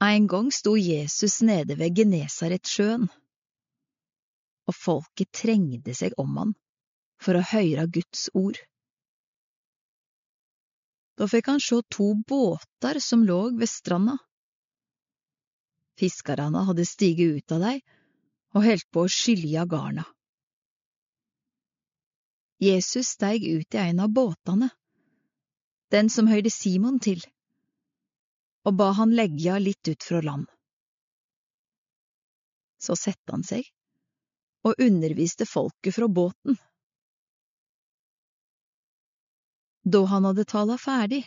En gang sto Jesus nede ved Genesaretsjøen, og folket trengte seg om han for å høre Guds ord. Da fikk han se to båter som lå ved stranda. Fiskerne hadde stiget ut av dei og holdt på å skylje garna. Jesus steig ut i en av båtene, den som høyde Simon til, og ba han leggja litt ut fra land. Så sette han seg og underviste folket fra båten. Da han hadde tala ferdig,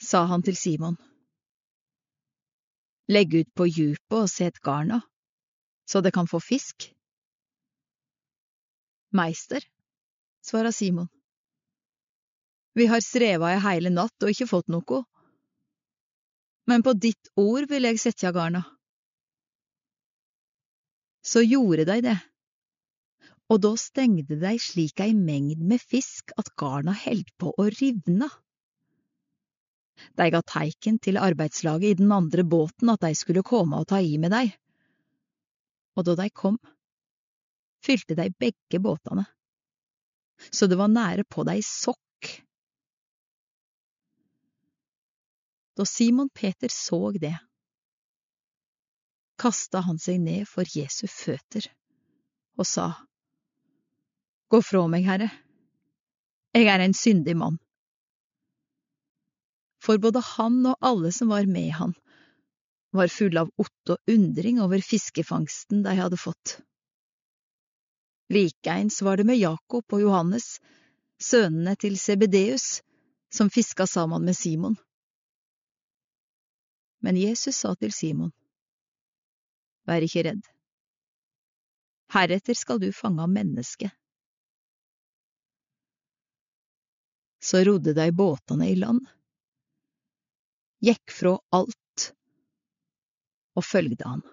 sa han til Simon, Legg ut på djupet og set garna, så det kan få fisk. Meister, svara Simon, vi har streva i heile natt og ikke fått noe, men på ditt ord vil jeg setja garna. Så gjorde de det, og da stengde de slik ei mengd med fisk at garna held på å rivna. De ga teiken til arbeidslaget i den andre båten at de skulle komme og ta i med dei, og da de kom, fylte de begge båtene, så det var nære på dei sokk. Da Simon Peter så det, kasta han seg ned for Jesu føtter og sa, Gå fra meg, Herre, jeg er en syndig mann. For både han og alle som var med han, var fulle av åtte og undring over fiskefangsten de hadde fått. Likeens var det med Jakob og Johannes, sønnene til Sebedeus, som fiska sammen med Simon. Men Jesus sa til Simon, Vær ikke redd. Heretter skal du fange av mennesket. Så rodde dei båtene i land, gikk fra alt og følgde han.